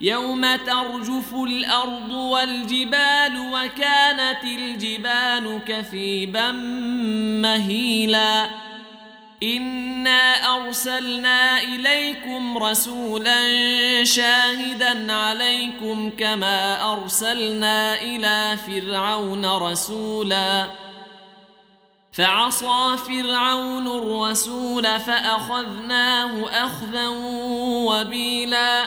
يوم ترجف الأرض والجبال وكانت الجبال كثيبا مهيلا انا ارسلنا اليكم رسولا شاهدا عليكم كما ارسلنا إلى فرعون رسولا فعصى فرعون الرسول فاخذناه اخذا وبيلا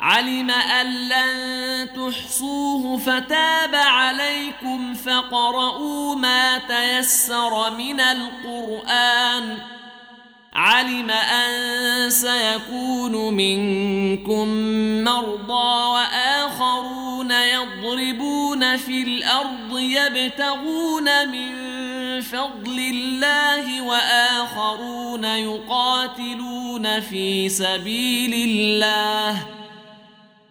علم أن لن تحصوه فتاب عليكم فقرؤوا ما تيسر من القرآن. علم أن سيكون منكم مرضى وآخرون يضربون في الأرض يبتغون من فضل الله وآخرون يقاتلون في سبيل الله.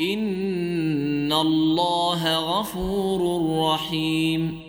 ان الله غفور رحيم